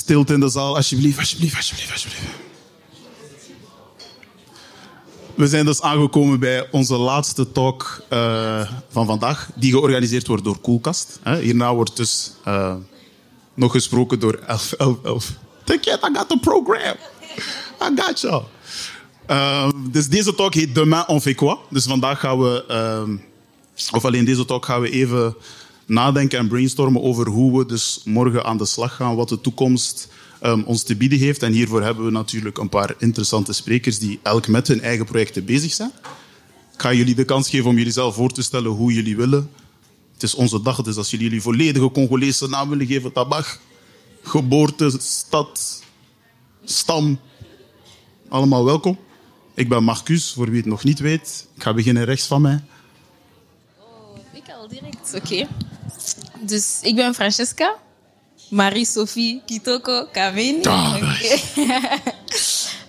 Stilte in de zaal, alsjeblieft, alsjeblieft, alsjeblieft, alsjeblieft. We zijn dus aangekomen bij onze laatste talk uh, van vandaag, die georganiseerd wordt door Koelkast. Hierna wordt dus uh, nog gesproken door 1111. Take it, I got the program. I got you. Uh, dus deze talk heet Demain on fait quoi. Dus vandaag gaan we, of alleen deze talk gaan we even nadenken en brainstormen over hoe we dus morgen aan de slag gaan, wat de toekomst um, ons te bieden heeft. En hiervoor hebben we natuurlijk een paar interessante sprekers die elk met hun eigen projecten bezig zijn. Ik ga jullie de kans geven om jullie zelf voor te stellen hoe jullie willen. Het is onze dag, dus als jullie jullie volledige Congolese naam willen geven, tabak, geboorte, stad, stam, allemaal welkom. Ik ben Marcus, voor wie het nog niet weet. Ik ga beginnen rechts van mij. Oh, ik al direct, oké. Dus ik ben Francesca, Marie-Sophie Kitoko Kameni. Ah,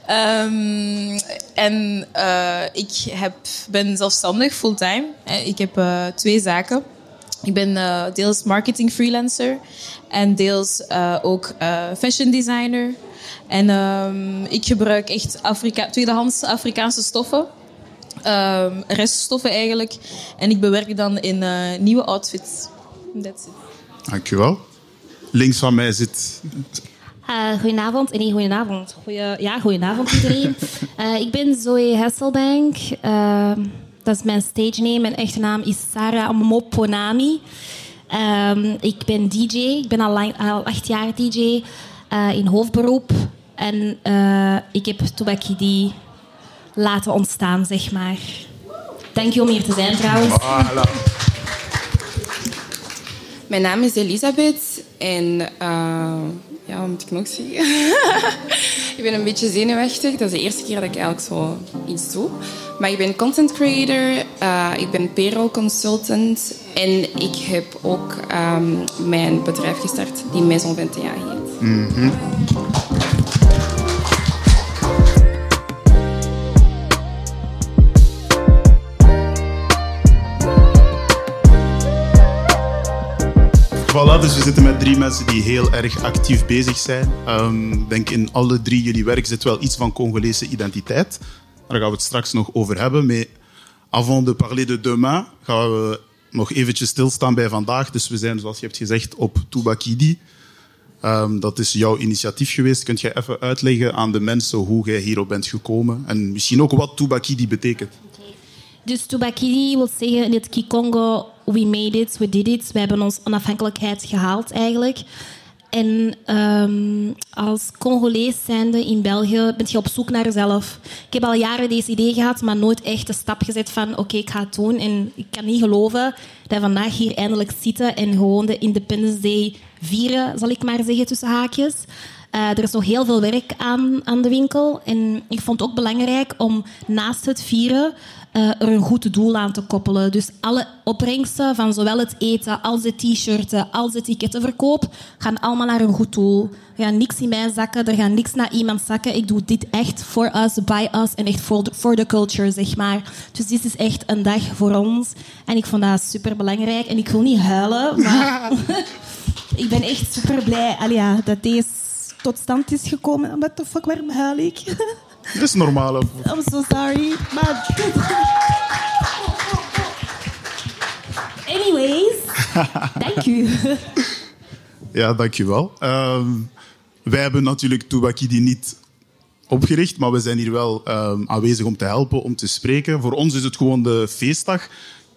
um, en uh, ik heb, ben zelfstandig, fulltime. Ik heb uh, twee zaken. Ik ben uh, deels marketing freelancer en deels ook fashion designer. En um, ik gebruik echt Afrika tweedehands Afrikaanse stoffen. Um, reststoffen eigenlijk. En ik bewerk dan in nieuwe outfits. That's it. Dankjewel. Links van mij zit. Uh, goedenavond. Nee, goedenavond. Goeie, ja, goedenavond iedereen. uh, ik ben Zoe Hesselbank. Uh, dat is mijn stage name. Mijn echte naam is Sarah Moponami. Um, ik ben DJ. Ik ben al, lang, al acht jaar DJ in hoofdberoep. En ik heb Tobakidi laten ontstaan, zeg maar. Dank je om hier te zijn, trouwens. Voilà. Mijn naam is Elisabeth en uh, ja, wat moet ik nog zeggen? ik ben een beetje zenuwachtig. Dat is de eerste keer dat ik eigenlijk zo iets doe. Maar ik ben content creator, uh, ik ben payroll consultant en ik heb ook um, mijn bedrijf gestart die Maison 21 heet. Mm. Dus we zitten met drie mensen die heel erg actief bezig zijn. Um, ik denk in alle drie jullie werk zit wel iets van Congolese identiteit. Daar gaan we het straks nog over hebben. Maar avant de parler de demain gaan we nog eventjes stilstaan bij vandaag. Dus we zijn, zoals je hebt gezegd, op Tubakidi. Um, dat is jouw initiatief geweest. Kunt jij even uitleggen aan de mensen hoe jij hierop bent gekomen? En misschien ook wat Tubakidi betekent. Dus Tubakidi wil zeggen in het Kikongo, we made it, we did it. We hebben ons onafhankelijkheid gehaald eigenlijk. En um, als Congolees zijnde in België ben je op zoek naar jezelf. Ik heb al jaren deze idee gehad, maar nooit echt de stap gezet van oké, ik ga het doen. En ik kan niet geloven dat we vandaag hier eindelijk zitten en gewoon de Independence Day vieren, zal ik maar zeggen, tussen haakjes. Uh, er is nog heel veel werk aan, aan de winkel. En ik vond het ook belangrijk om naast het vieren uh, er een goed doel aan te koppelen. Dus alle opbrengsten van zowel het eten als de t-shirten als de ticketverkoop gaan allemaal naar een goed doel. Er gaat niks in mijn zakken, er gaat niks naar iemand zakken. Ik doe dit echt voor us, by us en echt voor de culture, zeg maar. Dus dit is echt een dag voor ons. En ik vond dat super belangrijk. En ik wil niet huilen, maar ik ben echt super blij Alia, dat deze tot stand is gekomen. What the fuck, waarom huil ik? Dat is normaal. I'm so sorry. Maar... Anyways, dank u. Ja, dankjewel. Um, wij hebben natuurlijk Tubakidi niet opgericht, maar we zijn hier wel um, aanwezig om te helpen, om te spreken. Voor ons is het gewoon de feestdag.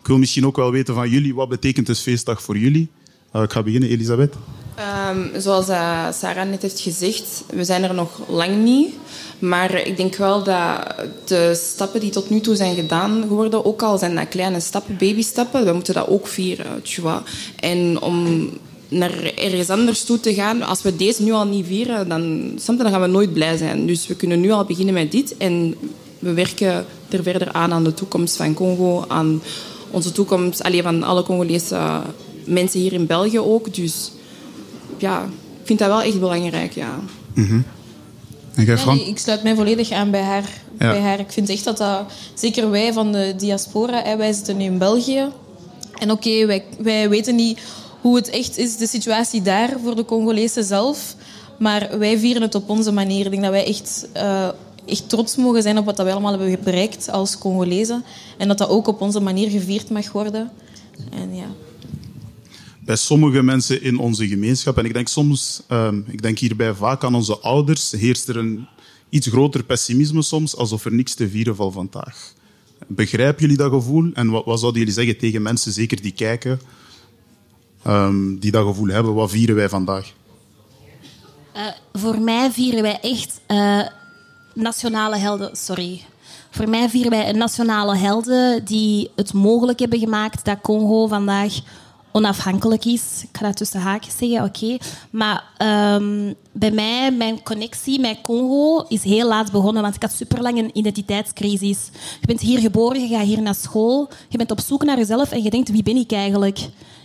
Ik wil misschien ook wel weten van jullie, wat betekent dus feestdag voor jullie? Uh, ik ga beginnen, Elisabeth. Um, zoals uh, Sarah net heeft gezegd, we zijn er nog lang niet. Maar ik denk wel dat de stappen die tot nu toe zijn gedaan geworden, ook al zijn dat kleine stappen, babystappen, we moeten dat ook vieren. Vois. En om naar ergens anders toe te gaan, als we deze nu al niet vieren, dan, dan gaan we nooit blij zijn. Dus we kunnen nu al beginnen met dit en we werken er verder aan aan de toekomst van Congo, aan onze toekomst, alleen van alle Congolese mensen hier in België ook. Dus ja, ik vind dat wel echt belangrijk, ja. Mm -hmm. En jij, Frank? ik sluit mij volledig aan bij haar, bij haar. Ik vind echt dat dat... Zeker wij van de diaspora, wij zitten nu in België. En oké, wij, wij weten niet hoe het echt is, de situatie daar voor de Congolezen zelf. Maar wij vieren het op onze manier. Ik denk dat wij echt, uh, echt trots mogen zijn op wat wij allemaal hebben bereikt als Congolezen. En dat dat ook op onze manier gevierd mag worden. En ja bij sommige mensen in onze gemeenschap. En ik denk soms, um, ik denk hierbij vaak aan onze ouders, heerst er een iets groter pessimisme soms, alsof er niks te vieren valt vandaag. Begrijpen jullie dat gevoel? En wat, wat zouden jullie zeggen tegen mensen, zeker die kijken, um, die dat gevoel hebben? Wat vieren wij vandaag? Uh, voor mij vieren wij echt uh, nationale helden. Sorry. Voor mij vieren wij nationale helden die het mogelijk hebben gemaakt dat Congo vandaag onafhankelijk is. Ik ga dat tussen haakjes zeggen, oké. Maar um, bij mij, mijn connectie met Congo is heel laat begonnen, want ik had super lang een identiteitscrisis. Je bent hier geboren, je gaat hier naar school, je bent op zoek naar jezelf en je denkt, wie ben ik eigenlijk?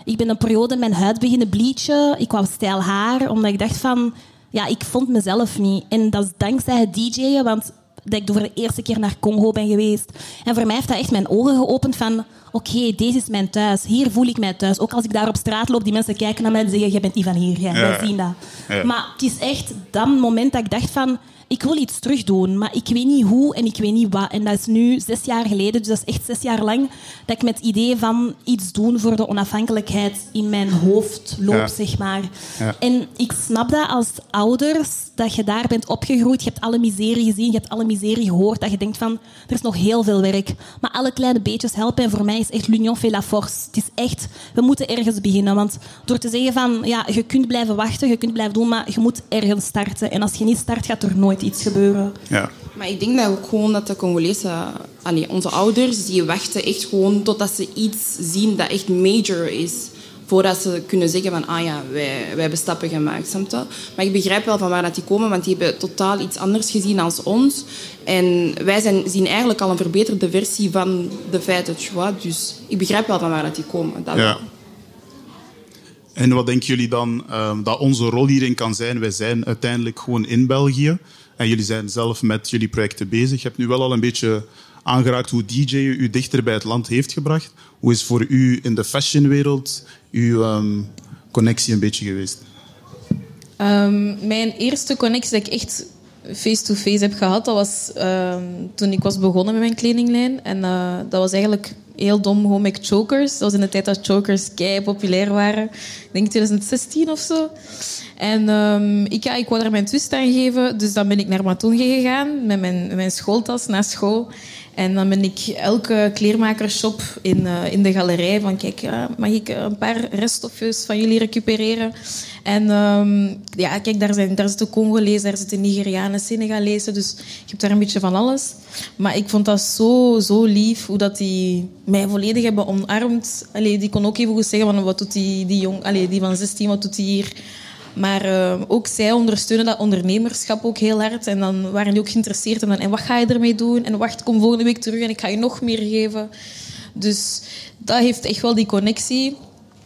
Ik ben een periode mijn huid beginnen bleachen, ik wou stijl haar, omdat ik dacht van, ja, ik vond mezelf niet. En dat is dankzij het DJ'en, want dat ik voor de eerste keer naar Congo ben geweest. En voor mij heeft dat echt mijn ogen geopend van... Oké, deze is mijn thuis. Hier voel ik mij thuis. Ook als ik daar op straat loop, die mensen kijken naar mij en zeggen... Je bent niet van hier. Ja, wij zien dat. Ja. Maar het is echt dat moment dat ik dacht van ik wil iets terugdoen, maar ik weet niet hoe en ik weet niet wat. En dat is nu zes jaar geleden, dus dat is echt zes jaar lang, dat ik met het idee van iets doen voor de onafhankelijkheid in mijn hoofd loop, zeg maar. Ja. En ik snap dat als ouders, dat je daar bent opgegroeid, je hebt alle miserie gezien, je hebt alle miserie gehoord, dat je denkt van, er is nog heel veel werk. Maar alle kleine beetjes helpen en voor mij is echt l'union fait la force. Het is echt, we moeten ergens beginnen, want door te zeggen van, ja, je kunt blijven wachten, je kunt blijven doen, maar je moet ergens starten. En als je niet start, gaat er nooit iets gebeuren. Ja. Maar ik denk dat ook gewoon dat de Congolese, allee, onze ouders, die wachten echt gewoon totdat ze iets zien dat echt major is. Voordat ze kunnen zeggen van, ah ja, wij, wij hebben stappen gemaakt. Snap Maar ik begrijp wel van waar dat die komen, want die hebben totaal iets anders gezien als ons. En wij zijn, zien eigenlijk al een verbeterde versie van de feiten, Dus ik begrijp wel van waar dat die komen. Dat ja. En wat denken jullie dan um, dat onze rol hierin kan zijn? Wij zijn uiteindelijk gewoon in België. En jullie zijn zelf met jullie projecten bezig. Je hebt nu wel al een beetje aangeraakt hoe DJ u dichter bij het land heeft gebracht. Hoe is voor u in de fashionwereld uw um, connectie een beetje geweest? Um, mijn eerste connectie dat ik echt face-to-face heb gehad, dat was toen ik was begonnen met mijn kledinglijn. En uh, dat was eigenlijk heel dom gewoon met chokers. Dat was in de tijd dat chokers kei populair waren. Ik denk 2016 of zo. En ik, ja, ik wou mijn twist aan geven. Dus dan ben ik naar Matonge gegaan met mijn, mijn schooltas naar school. En dan ben ik elke kleermakershop in, uh, in de galerij van kijk, uh, mag ik een paar reststofjes van jullie recupereren? En um, ja, kijk, daar, zijn, daar zitten Congolezen, daar zitten Nigerianen, Senegalezen. Dus ik heb daar een beetje van alles. Maar ik vond dat zo, zo lief, hoe dat die mij volledig hebben omarmd. Allee, die kon ook even goed zeggen, van, wat doet die, die jong, allee, die van 16, wat doet die hier? Maar uh, ook zij ondersteunen dat ondernemerschap ook heel hard. En dan waren die ook geïnteresseerd in dan, en wat ga je ermee doen? En wacht, kom volgende week terug en ik ga je nog meer geven. Dus dat heeft echt wel die connectie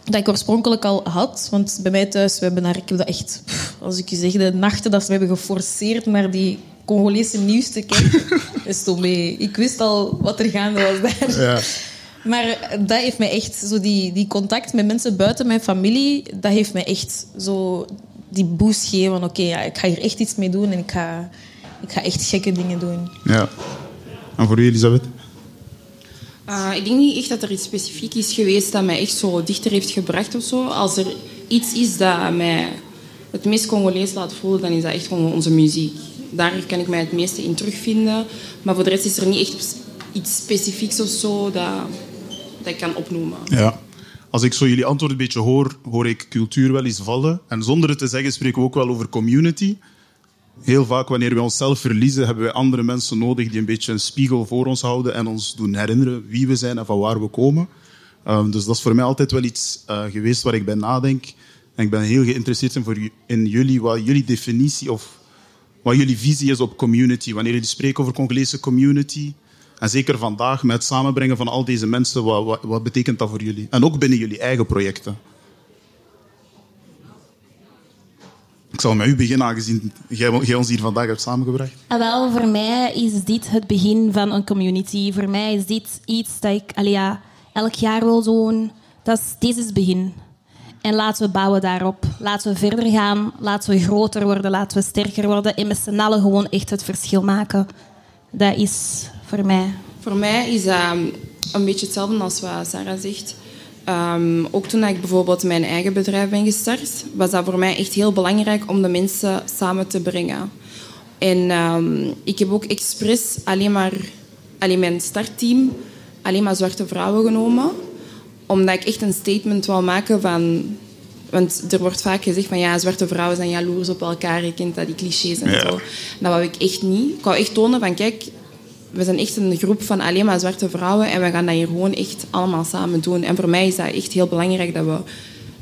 dat ik oorspronkelijk al had. Want bij mij thuis, we hebben daar, ik heb dat echt, als ik je zeg, de nachten dat we hebben geforceerd naar die Congolese nieuws te kijken, is toch mee. Ik wist al wat er gaande was daar. Ja. Maar dat heeft mij echt, zo die, die contact met mensen buiten mijn familie, dat heeft mij echt zo die boost gegeven van oké, ja, ik ga hier echt iets mee doen en ik ga, ik ga echt gekke dingen doen. Ja. En voor u, Elisabeth? Uh, ik denk niet echt dat er iets specifiek is geweest dat mij echt zo dichter heeft gebracht of zo. Als er iets is dat mij het meest Congolees laat voelen, dan is dat echt gewoon onze muziek. Daar kan ik mij het meeste in terugvinden. Maar voor de rest is er niet echt iets specifieks of zo dat, dat ik kan opnoemen. Ja. Als ik zo jullie antwoord een beetje hoor, hoor ik cultuur wel eens vallen. En zonder het te zeggen spreken we ook wel over community. Heel vaak wanneer we onszelf verliezen, hebben we andere mensen nodig die een beetje een spiegel voor ons houden en ons doen herinneren wie we zijn en van waar we komen. Um, dus dat is voor mij altijd wel iets uh, geweest waar ik bij nadenk. En ik ben heel geïnteresseerd in, voor, in jullie, wat jullie definitie of wat jullie visie is op community. Wanneer jullie spreken over Congolese community, en zeker vandaag met het samenbrengen van al deze mensen, wat, wat, betekent dat voor jullie? En ook binnen jullie eigen projecten. Ik zal met u beginnen, aangezien jij, ons hier vandaag hebt samengebracht. Ah, wel, voor mij is dit het begin van een community. Voor mij is dit iets dat ik ja, elk jaar wil doen. Dat is, deze is het begin. En laten we bouwen daarop. Laten we verder gaan. Laten we groter worden. Laten we sterker worden. En met z'n allen gewoon echt het verschil maken. Dat is voor mij. Voor mij is dat een beetje hetzelfde als wat Sarah zegt. Um, ook toen ik bijvoorbeeld mijn eigen bedrijf ben gestart, was dat voor mij echt heel belangrijk om de mensen samen te brengen. En um, ik heb ook expres alleen maar alleen mijn startteam alleen maar zwarte vrouwen genomen, omdat ik echt een statement wou maken van want er wordt vaak gezegd van ja, zwarte vrouwen zijn jaloers op elkaar. Je kent dat, die clichés en zo. Dat wou ik echt niet. Ik wou echt tonen van kijk, we zijn echt een groep van alleen maar zwarte vrouwen en we gaan dat hier gewoon echt allemaal samen doen. En voor mij is dat echt heel belangrijk dat we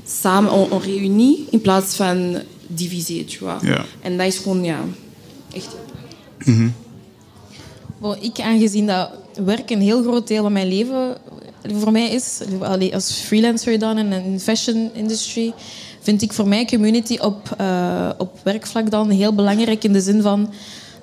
samen een reunie in plaats van divisie. Ja. En dat is gewoon, ja, echt. Mm ik, aangezien dat werk een heel groot deel van mijn leven voor mij is, als freelancer dan in de fashion industry, vind ik voor mij community op, uh, op werkvlak dan heel belangrijk in de zin van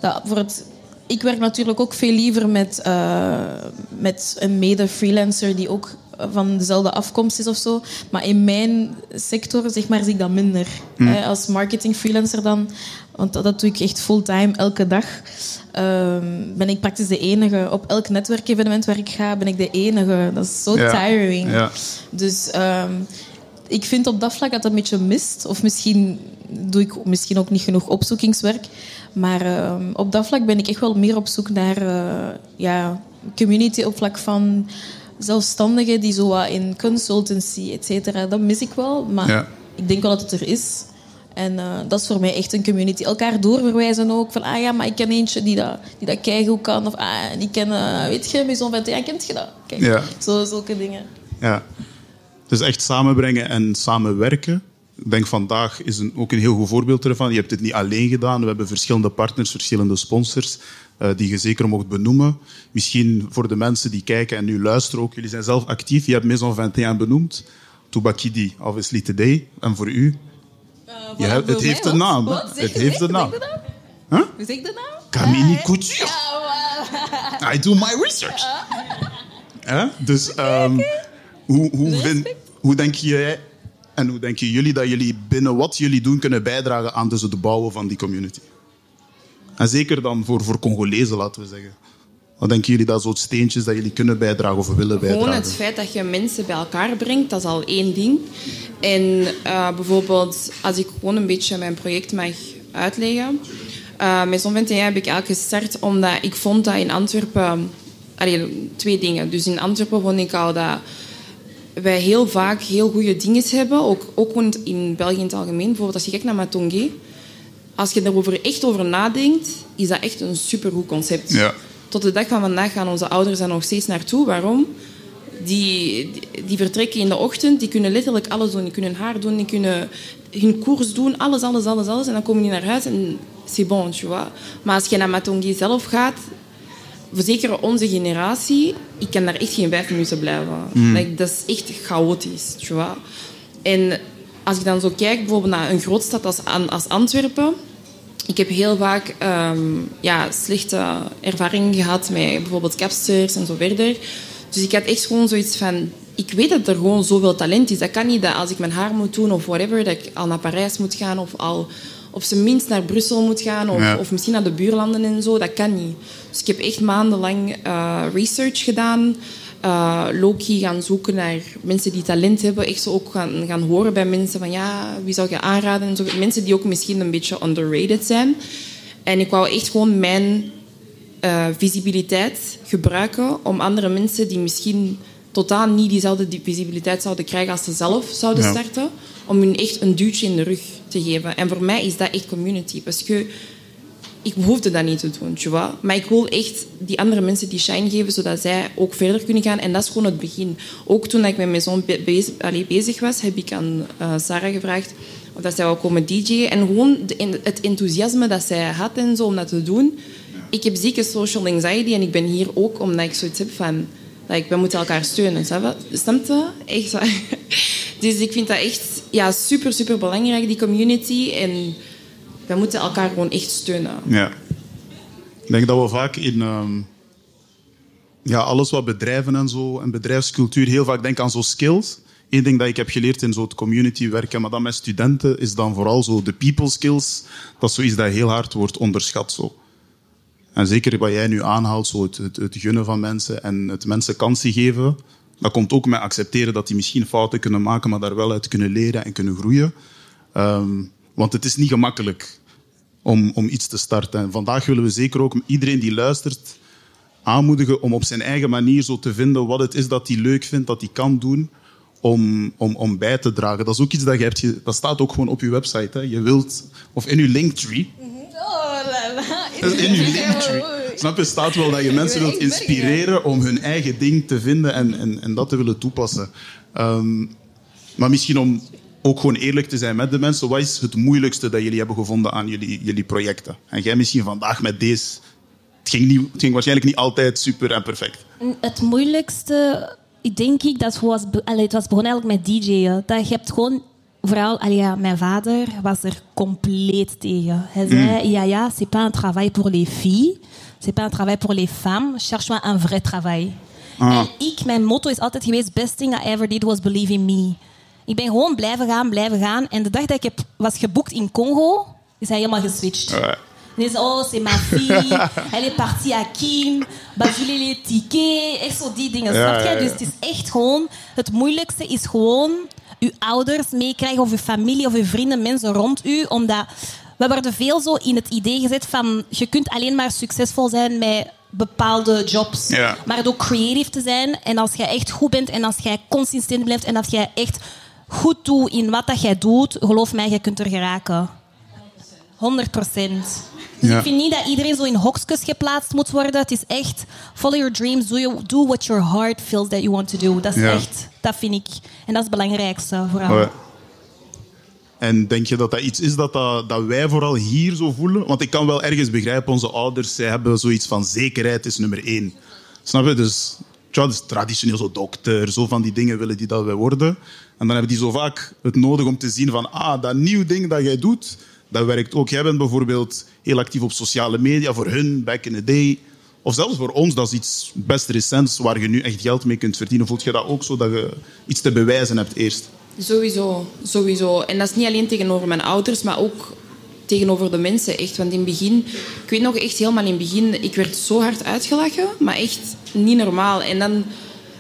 dat voor het ik werk natuurlijk ook veel liever met, uh, met een mede-freelancer die ook van dezelfde afkomst is of zo. Maar in mijn sector zeg maar, zie ik dat minder. Mm. als marketing-freelancer dan, want dat, doe ik echt fulltime, elke dag. Uh, ben ik praktisch de enige. Op elk netwerkevenement waar ik ga, ben ik de enige. Dat is zo tiring. Dus um, ik vind op dat vlak dat dat een beetje mist. Of misschien doe ik misschien ook niet genoeg opzoekingswerk. Maar uh, op dat vlak ben ik echt wel meer op zoek naar uh, ja, community op vlak van zelfstandigen die zo in consultancy, et cetera. Dat mis ik wel, maar ik denk wel dat het er is. En uh, dat is voor mij echt een community. Elkaar doorverwijzen ook. Van, ah ja, maar ik ken eentje die dat, die dat keigoed kan. Of, ah, die ken, uh, weet je, Maison 21, kent je dat? Kijk, ja. zo, zulke dingen. Ja. Dus echt samenbrengen en samenwerken. Ik denk vandaag is een, ook een heel goed voorbeeld ervan. Je hebt dit niet alleen gedaan. We hebben verschillende partners, verschillende sponsors, uh, die je zeker mocht benoemen. Misschien voor de mensen die kijken en nu luisteren ook. Jullie zijn zelf actief. Je hebt Maison 21 benoemd. Toubakidi, obviously today. En voor u? Uh, je hebt, het heeft een naam. Wat? Het heeft een naam. Huh? Hoe zeg ik de naam? Camini uh, Couture. Ja, I do my research. Uh. Dus um, hoe, hoe, vind, hoe denk jij en hoe denken jullie dat jullie binnen wat jullie doen kunnen bijdragen aan dus het bouwen van die community? En zeker dan voor, voor Congolezen, laten we zeggen. Wat denken jullie dat soort steentjes dat jullie kunnen bijdragen of willen bijdragen? Gewoon het feit dat je mensen bij elkaar brengt, dat is al één ding. En uh, bijvoorbeeld, als ik gewoon een beetje mijn project mag uitleggen. Uh, met Zon heb ik eigenlijk gestart omdat ik vond dat in Antwerpen... Allee, twee dingen. Dus in Antwerpen vond ik al dat wij heel vaak heel goede dingen hebben. Ook, ook in België in het algemeen. Bijvoorbeeld als je kijkt naar Matongé. Als je erover echt over nadenkt, is dat echt een supergoed concept. Ja. Tot de dag van vandaag gaan onze ouders er nog steeds naartoe. Waarom? Die, die, vertrekken in de ochtend, die kunnen letterlijk alles doen. Die kunnen haar doen, die kunnen hun koers doen, alles, alles, alles, alles. En dan komen die naar huis en c'est bon, tu vois. Maar als je naar Matongé zelf gaat, zeker onze generatie, ik kan daar echt geen vijf minuten blijven. Mm. dat is echt chaotisch. En als ik dan zo kijk, bijvoorbeeld naar een grootstad als, als Antwerpen, ik heb heel vaak um, ja, slechte ervaringen gehad met bijvoorbeeld capsters en zo verder. Dus ik had echt gewoon zoiets van... Ik weet dat er gewoon zoveel talent is. Dat kan niet dat als ik mijn haar moet doen of whatever, dat ik al naar Parijs moet gaan of al op zijn minst naar Brussel moet gaan of, of misschien naar de buurlanden en zo. Dat kan niet. Dus ik heb echt maandenlang uh, research gedaan. Uh, Loki gaan zoeken naar mensen die talent hebben. Echt zo ook gaan, gaan horen bij mensen van ja, wie zou je aanraden? En zo. Mensen die ook misschien een beetje underrated zijn. En ik wou echt gewoon mijn uh, visibiliteit gebruiken om andere mensen die misschien totaal niet diezelfde visibiliteit zouden krijgen als ze zelf zouden starten, om hun echt een duwtje in de rug te geven. En voor mij is dat echt community. Parce ik hoefde dat niet te doen, tu vois? maar ik wil echt die andere mensen die shine geven, zodat zij ook verder kunnen gaan. En dat is gewoon het begin. Ook toen ik met mijn zoon bezig, bezig was, heb ik aan uh, Sarah gevraagd of dat zij wou komen DJ'en. En gewoon het enthousiasme dat zij had en zo om dat te doen. Ik heb zieke social anxiety en ik ben hier ook omdat ik zoiets heb van... Like, we moeten elkaar steunen. Je? Echt Dus ik vind dat echt ja, super, super belangrijk, die community. En we moeten elkaar gewoon echt steunen. Ja. Ik denk dat we vaak in ehm, ja, alles wat bedrijven en zo en bedrijfscultuur heel vaak denken aan zo skills. Eén ding dat ik heb geleerd in zo'n community werken, maar dan met studenten, is dan vooral zo de people skills. Dat is zoiets dat heel hard wordt onderschat. Zo. En zeker wat jij nu aanhaalt, zo het, het, gunnen van mensen en het mensen kansen geven, dat komt ook met accepteren dat die misschien fouten kunnen maken, maar daar wel uit kunnen leren en kunnen groeien. Ehm, want het is niet gemakkelijk om, om iets te starten. En vandaag willen we zeker ook iedereen die luistert aanmoedigen om op zijn eigen manier zo te vinden wat het is dat hij leuk vindt, dat hij kan doen, om, om, om bij te dragen. Dat is ook iets dat je hebt, dat staat ook gewoon op je website. Hè. Je wilt, of in je linktree. In je linktree. Snap je, staat wel dat je mensen wilt inspireren om hun eigen ding te vinden en, en, en dat te willen toepassen. Ehm, maar misschien om ook gewoon eerlijk te zijn met de mensen. Wat is het moeilijkste dat jullie hebben gevonden aan jullie, jullie projecten? En jij misschien vandaag met deze... Het ging, niet, het ging waarschijnlijk niet altijd super en perfect. Het moeilijkste, denk ik, dat was, allee, het was begonnen eigenlijk met DJ'en. Dat je hebt gewoon, vooral, allee, ja, mijn vader was er compleet tegen. Hij zei, ja, ja, c'est pas un travail pour les filles, c'est pas un travail pour les femmes, cherche-moi un vrai travail. Ah. En ik, mijn motto is altijd geweest, best thing I ever did was believe in me. Ik ben gewoon blijven gaan, blijven gaan. En de dag dat ik heb, was geboekt in Congo, is hij helemaal geswitcht. En hij zei, oh, c'est ma fille, elle est partie à Kim, basule les tickets, echt zo die dingen. Ja, snap je? ja, ja. Dus het is echt gewoon, het moeilijkste is gewoon uw ouders meekrijgen of uw familie of uw vrienden, mensen rond u, omdat we worden veel zo in het idee gezet van je kunt alleen maar succesvol zijn met bepaalde jobs. Ja. Maar het ook creatief te zijn. En als jij echt goed bent en als jij consistent blijft en als jij echt goed doet in wat dat jij doet, geloof mij, je kunt er geraken. 100 procent. Dus Ja. ik vind niet dat iedereen zo in hokjes geplaatst moet worden. Het is echt follow your dreams, do, you, do what your heart feels that you want to do. Dat is Ja. echt, dat vind ik. En dat is het belangrijkste vooral. Ja. En denk je dat dat iets is dat, dat, dat wij vooral hier zo voelen? Want ik kan wel ergens begrijpen, onze ouders zij hebben zoiets van zekerheid is nummer één. Snap je? Dus, tja, dus traditioneel zo dokter, zo van die dingen willen die dat wij worden. En dan hebben die zo vaak het nodig om te zien van, ah, dat nieuw ding dat jij doet, dat werkt ook. Jij bent bijvoorbeeld heel actief op sociale media, voor hun, back in the day. Of zelfs voor ons, dat is iets best recents waar je nu echt geld mee kunt verdienen. Voelt je dat ook zo, dat je iets te bewijzen hebt eerst? Sowieso, sowieso. En dat is niet alleen tegenover mijn ouders, maar ook tegenover de mensen. Echt. Want in het begin, ik weet nog echt helemaal in het begin, ik werd zo hard uitgelachen, maar echt niet normaal. En dan,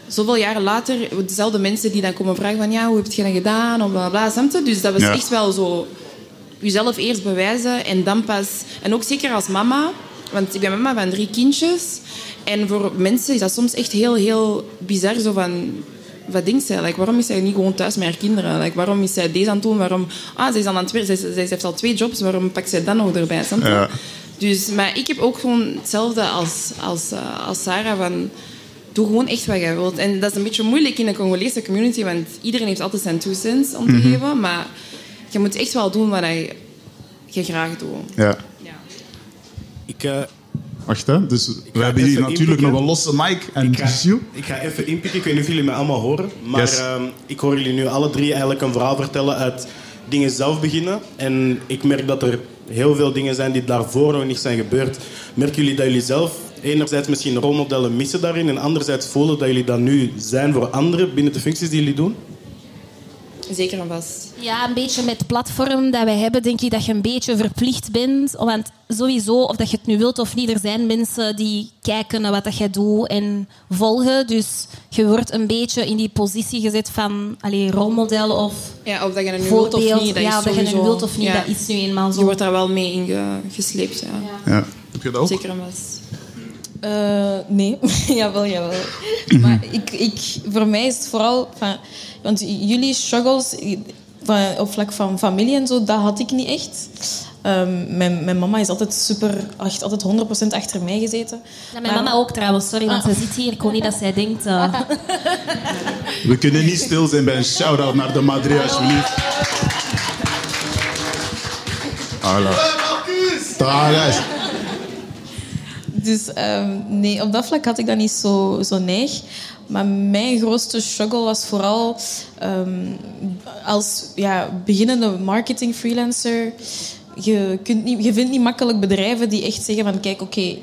zoveel jaren later, dezelfde mensen die dan komen vragen van, ja, hoe heb je dat gedaan? Of bla, bla? Dus dat was Ja. echt wel zo, jezelf eerst bewijzen en dan pas... En ook zeker als mama, want ik ben mama van drie kindjes. En voor mensen is dat soms echt heel, heel bizar, zo van wat denkt zij? Like, waarom is zij niet gewoon thuis met haar kinderen? Like, waarom is zij deze aan het doen? Waarom... Ah, zij, is al aan het werk. zij, zij, heeft al twee jobs. Waarom pakt zij dat nog erbij? Ja. Dus, maar ik heb ook gewoon hetzelfde als, als, eh, als Sarah. Van, doe gewoon echt wat jij wilt. En dat is een beetje moeilijk in de Congolese community. Want iedereen heeft altijd zijn two cents om te geven. Maar je moet echt wel doen wat je, je graag doet. Ja. Ja. Ik, eh, Wacht, hè. Dus we hebben hier natuurlijk inpikken. nog een losse mic en ik, ga, ik ga even inpikken. Ik weet niet of jullie mij allemaal horen. Maar Yes. ehm, ik hoor jullie nu alle drie eigenlijk een verhaal vertellen uit dingen zelf beginnen. En ik merk dat er heel veel dingen zijn die daarvoor nog niet zijn gebeurd. Merken jullie dat jullie zelf enerzijds misschien rolmodellen missen daarin... en anderzijds voelen dat jullie dat nu zijn voor anderen binnen de functies die jullie doen? Zeker en vast. Ja, een beetje met het platform dat wij hebben, denk ik dat je een beetje verplicht bent. Want sowieso, of dat je het nu wilt of niet, er zijn mensen die kijken naar wat dat jij doet en volgen. Dus je wordt een beetje in die positie gezet van allee, rolmodel of Ja, of dat je het nu wilt voorbeeld. of niet. Dat ja, is of dat je het nu sowieso- wilt of niet, ja. dat is nu eenmaal zo. Je wordt daar wel mee in ge- gesleept. Ja. Ja. Heb je dat ook? Zeker en vast. Eh, nee, jawel, jawel. Maar ik, ik, voor mij is het vooral... Van, want jullie struggles van, op vlak van familie en zo, dat had ik niet echt. Ehm, mijn, mijn mama is altijd super, echt altijd 100% achter mij gezeten. Ja, mijn Maar- mama ook trouwens, sorry, want ze zit hier. Ik wil niet dat zij denkt... eh, We kunnen niet stil zijn bij een shout-out naar de Madrid, alsjeblieft. Hallo. Is. Dus ehm, nee, op dat vlak had ik dat niet zo, zo neig. Maar mijn grootste struggle was vooral ehm, als ja, beginnende marketing freelancer. Je, kunt niet, je vindt niet makkelijk bedrijven die echt zeggen van kijk, oké,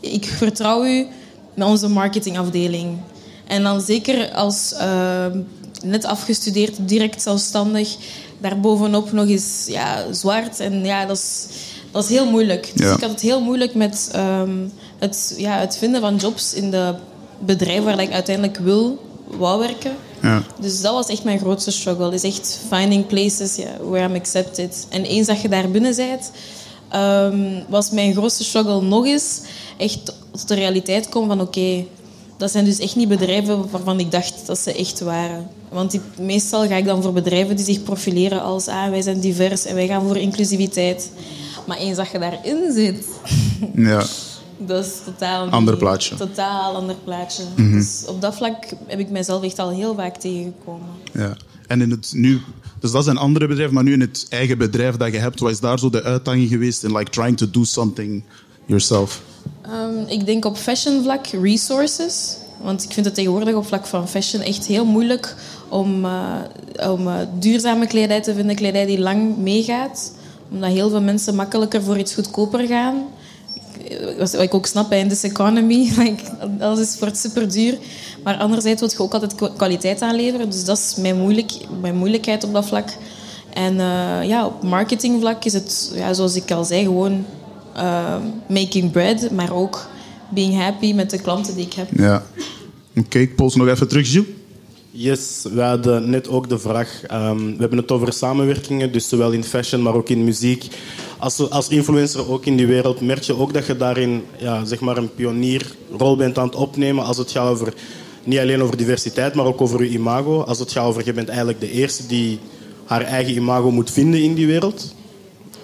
ik vertrouw u met onze marketingafdeling. En dan zeker als ehm, net afgestudeerd, direct zelfstandig. Daarbovenop nog eens ja, zwart. En ja, dat is, dat is heel moeilijk. Dus Ja. ik had het heel moeilijk met ehm, het, ja, het vinden van jobs in de bedrijven waar ik uiteindelijk wil, wou werken. Ja. Dus dat was echt mijn grootste struggle. Is echt finding places yeah, where I'm accepted. En eens dat je daar binnen bent, ehm, was mijn grootste struggle nog eens echt tot de realiteit komen van oké, dat zijn dus echt niet bedrijven waarvan ik dacht dat ze echt waren. Want die, meestal ga ik dan voor bedrijven die zich profileren als ah, wij zijn divers en wij gaan voor inclusiviteit. Maar eens dat je daarin zit, ja. dat is totaal niet- Ander plaatje. Totaal ander plaatje. Dus op dat vlak heb ik mezelf echt al heel vaak tegengekomen. Ja. En in het nu, dus dat zijn andere bedrijven, maar nu in het eigen bedrijf dat je hebt, wat is daar zo de uitdaging geweest in like trying to do something yourself? Ehm, ik denk op fashion vlak resources. Want ik vind het tegenwoordig op vlak van fashion echt heel moeilijk om, eh, om eh, duurzame kledij te vinden, kledij die lang meegaat. Omdat heel veel mensen makkelijker voor iets goedkoper gaan. Wat ik ook snap, in this economy, alles is wordt super duur. Maar anderzijds wil je ook altijd kwa- kwaliteit aanleveren. Dus dat is mijn, moeilijk, mijn moeilijkheid op dat vlak. En eh, ja, op marketingvlak is het, ja, zoals ik al zei, gewoon eh, making bread, maar ook being happy met de klanten die ik heb. Ja. Oké, ik pols nog even terug, Gilles. Yes, we hadden net ook de vraag. ehm, we hebben het over samenwerkingen, dus zowel in fashion, maar ook in muziek. Als, als influencer ook in die wereld, merk je ook dat je daarin ja, zeg maar een pionierrol bent aan het opnemen als het gaat over niet alleen over diversiteit, maar ook over je imago. Als het gaat over je bent eigenlijk de eerste die haar eigen imago moet vinden in die wereld.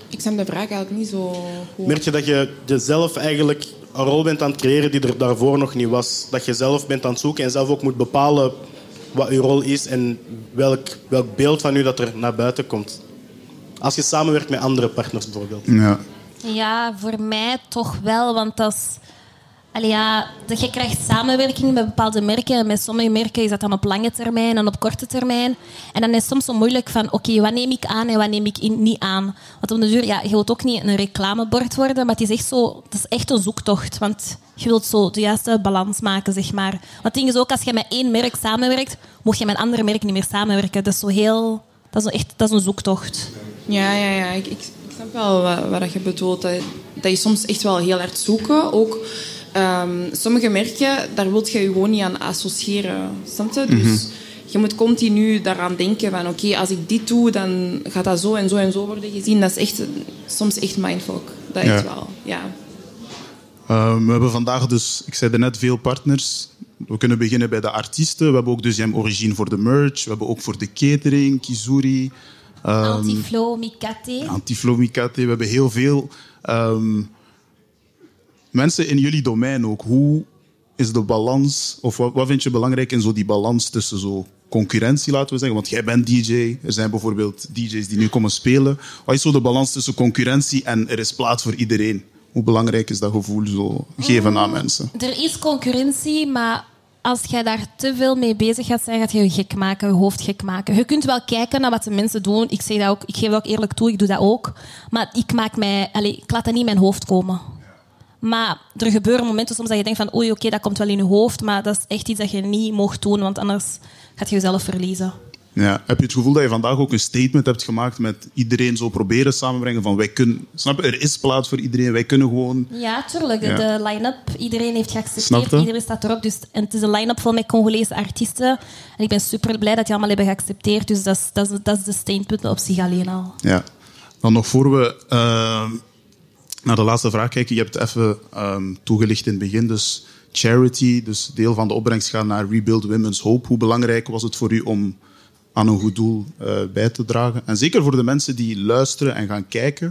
Ik snap de vraag eigenlijk niet zo goed. Merk je dat je jezelf eigenlijk een rol bent aan het creëren die er daarvoor nog niet was? Dat je zelf bent aan het zoeken en zelf ook moet bepalen wat je rol is en welk, welk beeld van u dat er naar buiten komt. Als je samenwerkt met andere partners bijvoorbeeld. Ja. Ja, voor mij toch wel, want dat is... Allee, ja, dat je krijgt samenwerking met bepaalde merken. En met sommige merken is dat dan op lange termijn en op korte termijn. En dan is het soms zo moeilijk van, oké, wat neem ik aan en wat neem ik in- niet aan? Want op de duur, ja, je wilt ook niet een reclamebord worden, maar het is echt zo... Het is echt een zoektocht, want je wilt zo de juiste balans maken, zeg maar. Want het ding is ook, als je met één merk samenwerkt, mocht je met andere merken niet meer samenwerken. Dat is zo heel... Dat is, echt, dat is een zoektocht. Ja, ja, ja. Ik, ik, ik snap wel wat, wat je bedoelt. Dat, dat je soms echt wel heel hard zoeken. Ook ehm, sommige merken, daar wil je je gewoon niet aan associëren. Snap je? Dus je moet continu daaraan denken van... Oké, als ik dit doe, dan gaat dat zo en zo en zo worden gezien. Dat is echt, soms echt mindfuck. Dat is wel, ja. Ehm, we hebben vandaag dus, ik zei net, veel partners. We kunnen beginnen bij de artiesten. We hebben ook dus Origine voor de merch. We hebben ook voor de catering, Kizuri, ehm, Antiflow, Mikate. Antiflow Mikate. We hebben heel veel ehm, mensen in jullie domein ook. Hoe is de balans, of wat, wat vind je belangrijk in zo die balans tussen zo concurrentie, laten we zeggen? Want jij bent DJ, er zijn bijvoorbeeld DJ's die nu komen spelen. Wat is zo de balans tussen concurrentie en er is plaats voor iedereen? Hoe belangrijk is dat gevoel zo geven aan mensen? Er is concurrentie, maar als jij daar te veel mee bezig gaat zijn, gaat je je gek maken, je hoofd gek maken. Je kunt wel kijken naar wat de mensen doen. Ik, zeg dat ook, ik geef dat ook eerlijk toe, ik doe dat ook. Maar ik, maak mij, allez, ik laat dat niet in mijn hoofd komen. Maar er gebeuren momenten soms dat je denkt van oei, oké, dat komt wel in je hoofd, maar dat is echt iets dat je niet mocht doen, want anders gaat je jezelf verliezen. Ja. Heb je het gevoel dat je vandaag ook een statement hebt gemaakt met iedereen zo proberen samenbrengen van wij kunnen, snap je, er is plaats voor iedereen, wij kunnen gewoon Ja, tuurlijk. De, Ja. de line-up, iedereen heeft geaccepteerd, iedereen staat erop. Dus, en het is een line-up vol met Congolese artiesten. En ik ben super blij dat die allemaal hebben geaccepteerd. Dus dat is, dat is, dat is de statement op zich alleen al. Ja. Dan nog voor we ehm, naar de laatste vraag kijken. Je hebt het even ehm, toegelicht in het begin. Dus charity, dus deel van de opbrengst gaat naar Rebuild Women's Hope. Hoe belangrijk was het voor u om aan een goed doel eh, bij te dragen? En zeker voor de mensen die luisteren en gaan kijken.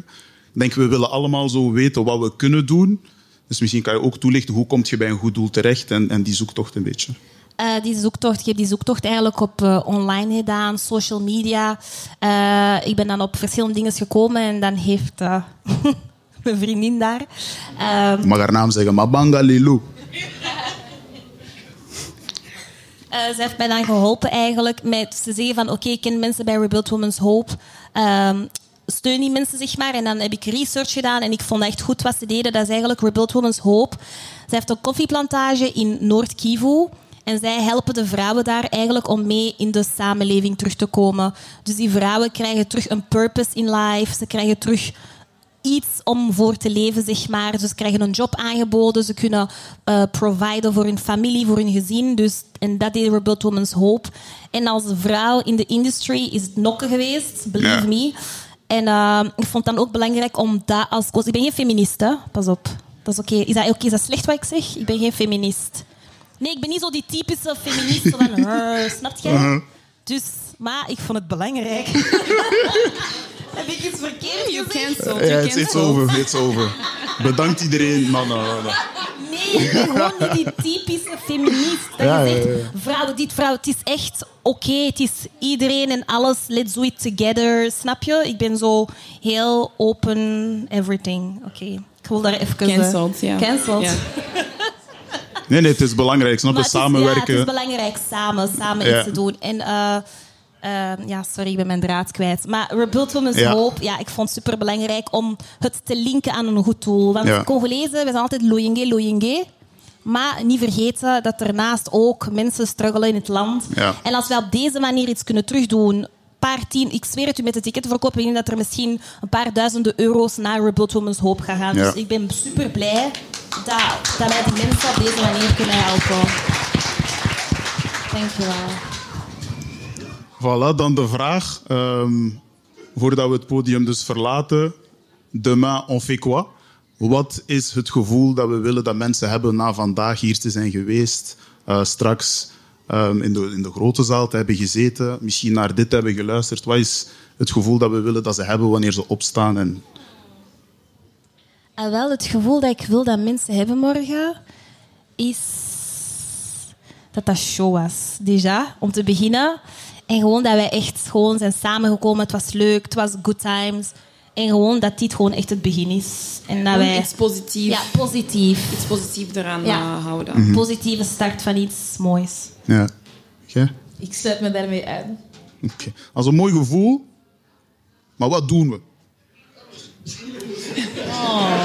Ik denk, we willen allemaal zo weten wat we kunnen doen. Dus misschien kan je ook toelichten, hoe kom je bij een goed doel terecht en, en die zoektocht een beetje. Eh, die zoektocht, ik heb die zoektocht eigenlijk op eh, online gedaan, social media. Ik ben dan op verschillende dingen gekomen en dan heeft mijn vriendin daar... Ik mag haar naam zeggen, Mabanga Lilou. Eh, ze heeft mij dan geholpen eigenlijk met te zeggen van oké, ik ken mensen bij Rebuild Women's Hope. Ehm, steun die mensen, zeg maar. En dan heb ik research gedaan en ik vond echt goed wat ze deden. Dat is eigenlijk Rebuild Women's Hope. Ze heeft een koffieplantage in Noord-Kivu. En zij helpen de vrouwen daar eigenlijk om mee in de samenleving terug te komen. Dus die vrouwen krijgen terug een purpose in life. Ze krijgen terug iets om voor te leven, zeg maar. Dus ze krijgen een job aangeboden, ze kunnen uh, providen voor hun familie, voor hun gezin. Dus, en dat is Rebuild Women's Hope. En als vrouw in de industry is het nokken geweest, believe me. En uh, ik vond het dan ook belangrijk om dat als. Ik ben geen feministe, pas op. Dat is oké. Is, dat, oké? is dat slecht wat ik zeg? Ik ben geen feminist. Nee, ik ben niet zo die typische feminist van... snap je? Uh-huh. Dus, maar ik vond het belangrijk. Heb ik iets verkeerd You cancelled. Ja, it's, it's over, it's over. Bedankt iedereen. No. Nee, ik ben gewoon die typische feminist. Dat ja, je zegt, vrouw, dit vrouw, het is echt oké. Het is iedereen en alles. Let's do it together. Snap je? Ik ben zo heel open, everything. Oké, ik wil daar even... Cancelled, ja. Cancelled. Nee, nee, het is belangrijk. Snap je? Samenwerken. Ja, het is belangrijk samen, samen iets te doen. En... Uh, Ehm, ja, sorry, ik ben mijn draad kwijt. Maar Rebuild Women's ja. Hope, ja, ik vond het super belangrijk om het te linken aan een goed doel. Want ja. Congolezen, we zijn altijd loyenge, loyenge. Maar niet vergeten dat ernaast ook mensen struggelen in het land. Ja. En als we op deze manier iets kunnen terugdoen, paar tien, ik zweer het u met de ticketverkoop, ik denk dat er misschien een paar duizenden euro's naar Rebuild Women's Hope gaan gaan. Dus ik ben super blij dat, dat wij die mensen op deze manier kunnen helpen. Dankjewel. Voilà, dan de vraag, um, voordat we het podium dus verlaten. Demain, on fait quoi? Wat is het gevoel dat we willen dat mensen hebben na vandaag hier te zijn geweest? Uh, straks um, in, de, in de grote zaal te hebben gezeten, misschien naar dit hebben geluisterd. Wat is het gevoel dat we willen dat ze hebben wanneer ze opstaan? En... En ah, wel, het gevoel dat ik wil dat mensen hebben morgen is dat dat show was. Déjà, om te beginnen. En gewoon dat wij echt gewoon zijn samengekomen. Het was leuk, het was good times. En gewoon dat dit gewoon echt het begin is. En dat wij... Iets positiefs. Ja, positief. Iets positiefs eraan ja. houden. Mm Positieve start van iets moois. Ja. Okay. Ik sluit me daarmee aan. Oké. Okay. Als een mooi gevoel. Maar wat doen we? Oh.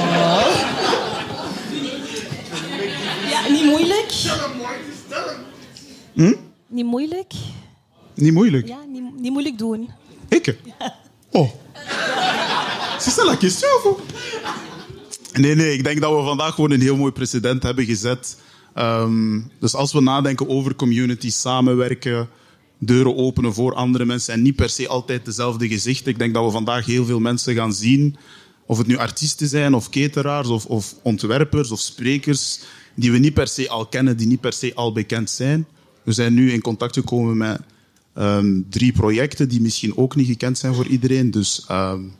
Ja, niet moeilijk. Hm? Niet moeilijk. Niet moeilijk? Ja, niet, niet moeilijk doen. Ik? Ja. Oh. C'est ça la question, Nee, nee, ik denk dat we vandaag gewoon een heel mooi precedent hebben gezet. Um, dus als we nadenken over community, samenwerken, deuren openen voor andere mensen en niet per se altijd dezelfde gezichten. Ik denk dat we vandaag heel veel mensen gaan zien, of het nu artiesten zijn, of cateraars, of, of ontwerpers, of sprekers, die we niet per se al kennen, die niet per se al bekend zijn. We zijn nu in contact gekomen met Um, drie projecten die misschien ook niet gekend zijn voor iedereen. Dus um,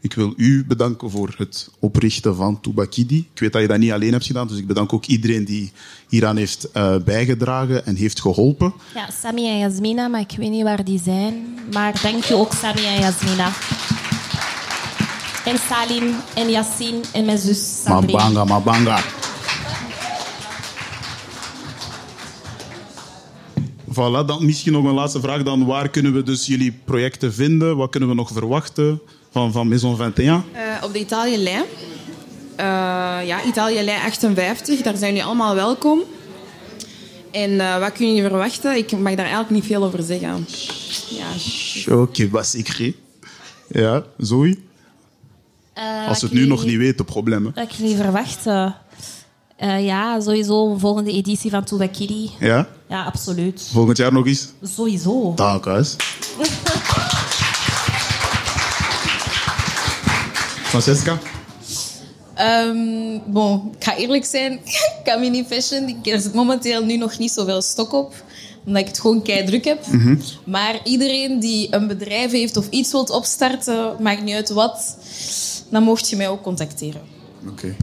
ik wil u bedanken voor het oprichten van Tubakidi. Ik weet dat je dat niet alleen hebt gedaan, dus ik bedank ook iedereen die hieraan heeft uh, bijgedragen en heeft geholpen. Ja, Sami en Yasmina, maar ik weet niet waar die zijn. Maar dank je ook, Sami en Yasmina. En Salim en Yassine en mijn zus Sabrina. Mabanga, mabanga. Voilà, dan misschien nog een laatste vraag. Dan waar kunnen we dus jullie projecten vinden? Wat kunnen we nog verwachten van, van Maison 21? Uh, eh, op de Italië Lijn. Uh, ja, Italië Lijn 58. Daar zijn jullie allemaal welkom. En uh, wat kunnen jullie verwachten? Ik mag daar eigenlijk niet veel over zeggen. Ja. Oké, was ik Ja, Zoe? Als ze het nu nog niet weten, probleem. Wat ik jullie verwachten? Uh, ja, sowieso een volgende editie van Tubakiri. Ja? Ja, absoluut. Volgend jaar nog eens? Sowieso. Dank, huis. Francesca? Um, bon, ik ga eerlijk zijn, Camini Fashion, er zit momenteel nu nog niet zoveel stok op omdat ik het gewoon kei druk heb. Mm -hmm. Maar iedereen die een bedrijf heeft of iets wilt opstarten, maakt niet uit wat, dan mocht je mij ook contacteren. Oké. Okay.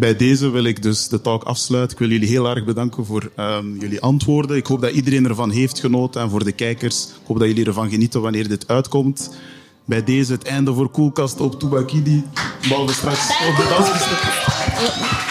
Bij deze wil ik dus de talk afsluiten. Ik wil jullie heel erg bedanken voor um, jullie antwoorden. Ik hoop dat iedereen ervan heeft genoten. En voor de kijkers, ik hoop dat jullie ervan genieten wanneer dit uitkomt. Bij deze het einde voor Koelkast op Tubakidi. Behalve straks op de dansgestoep.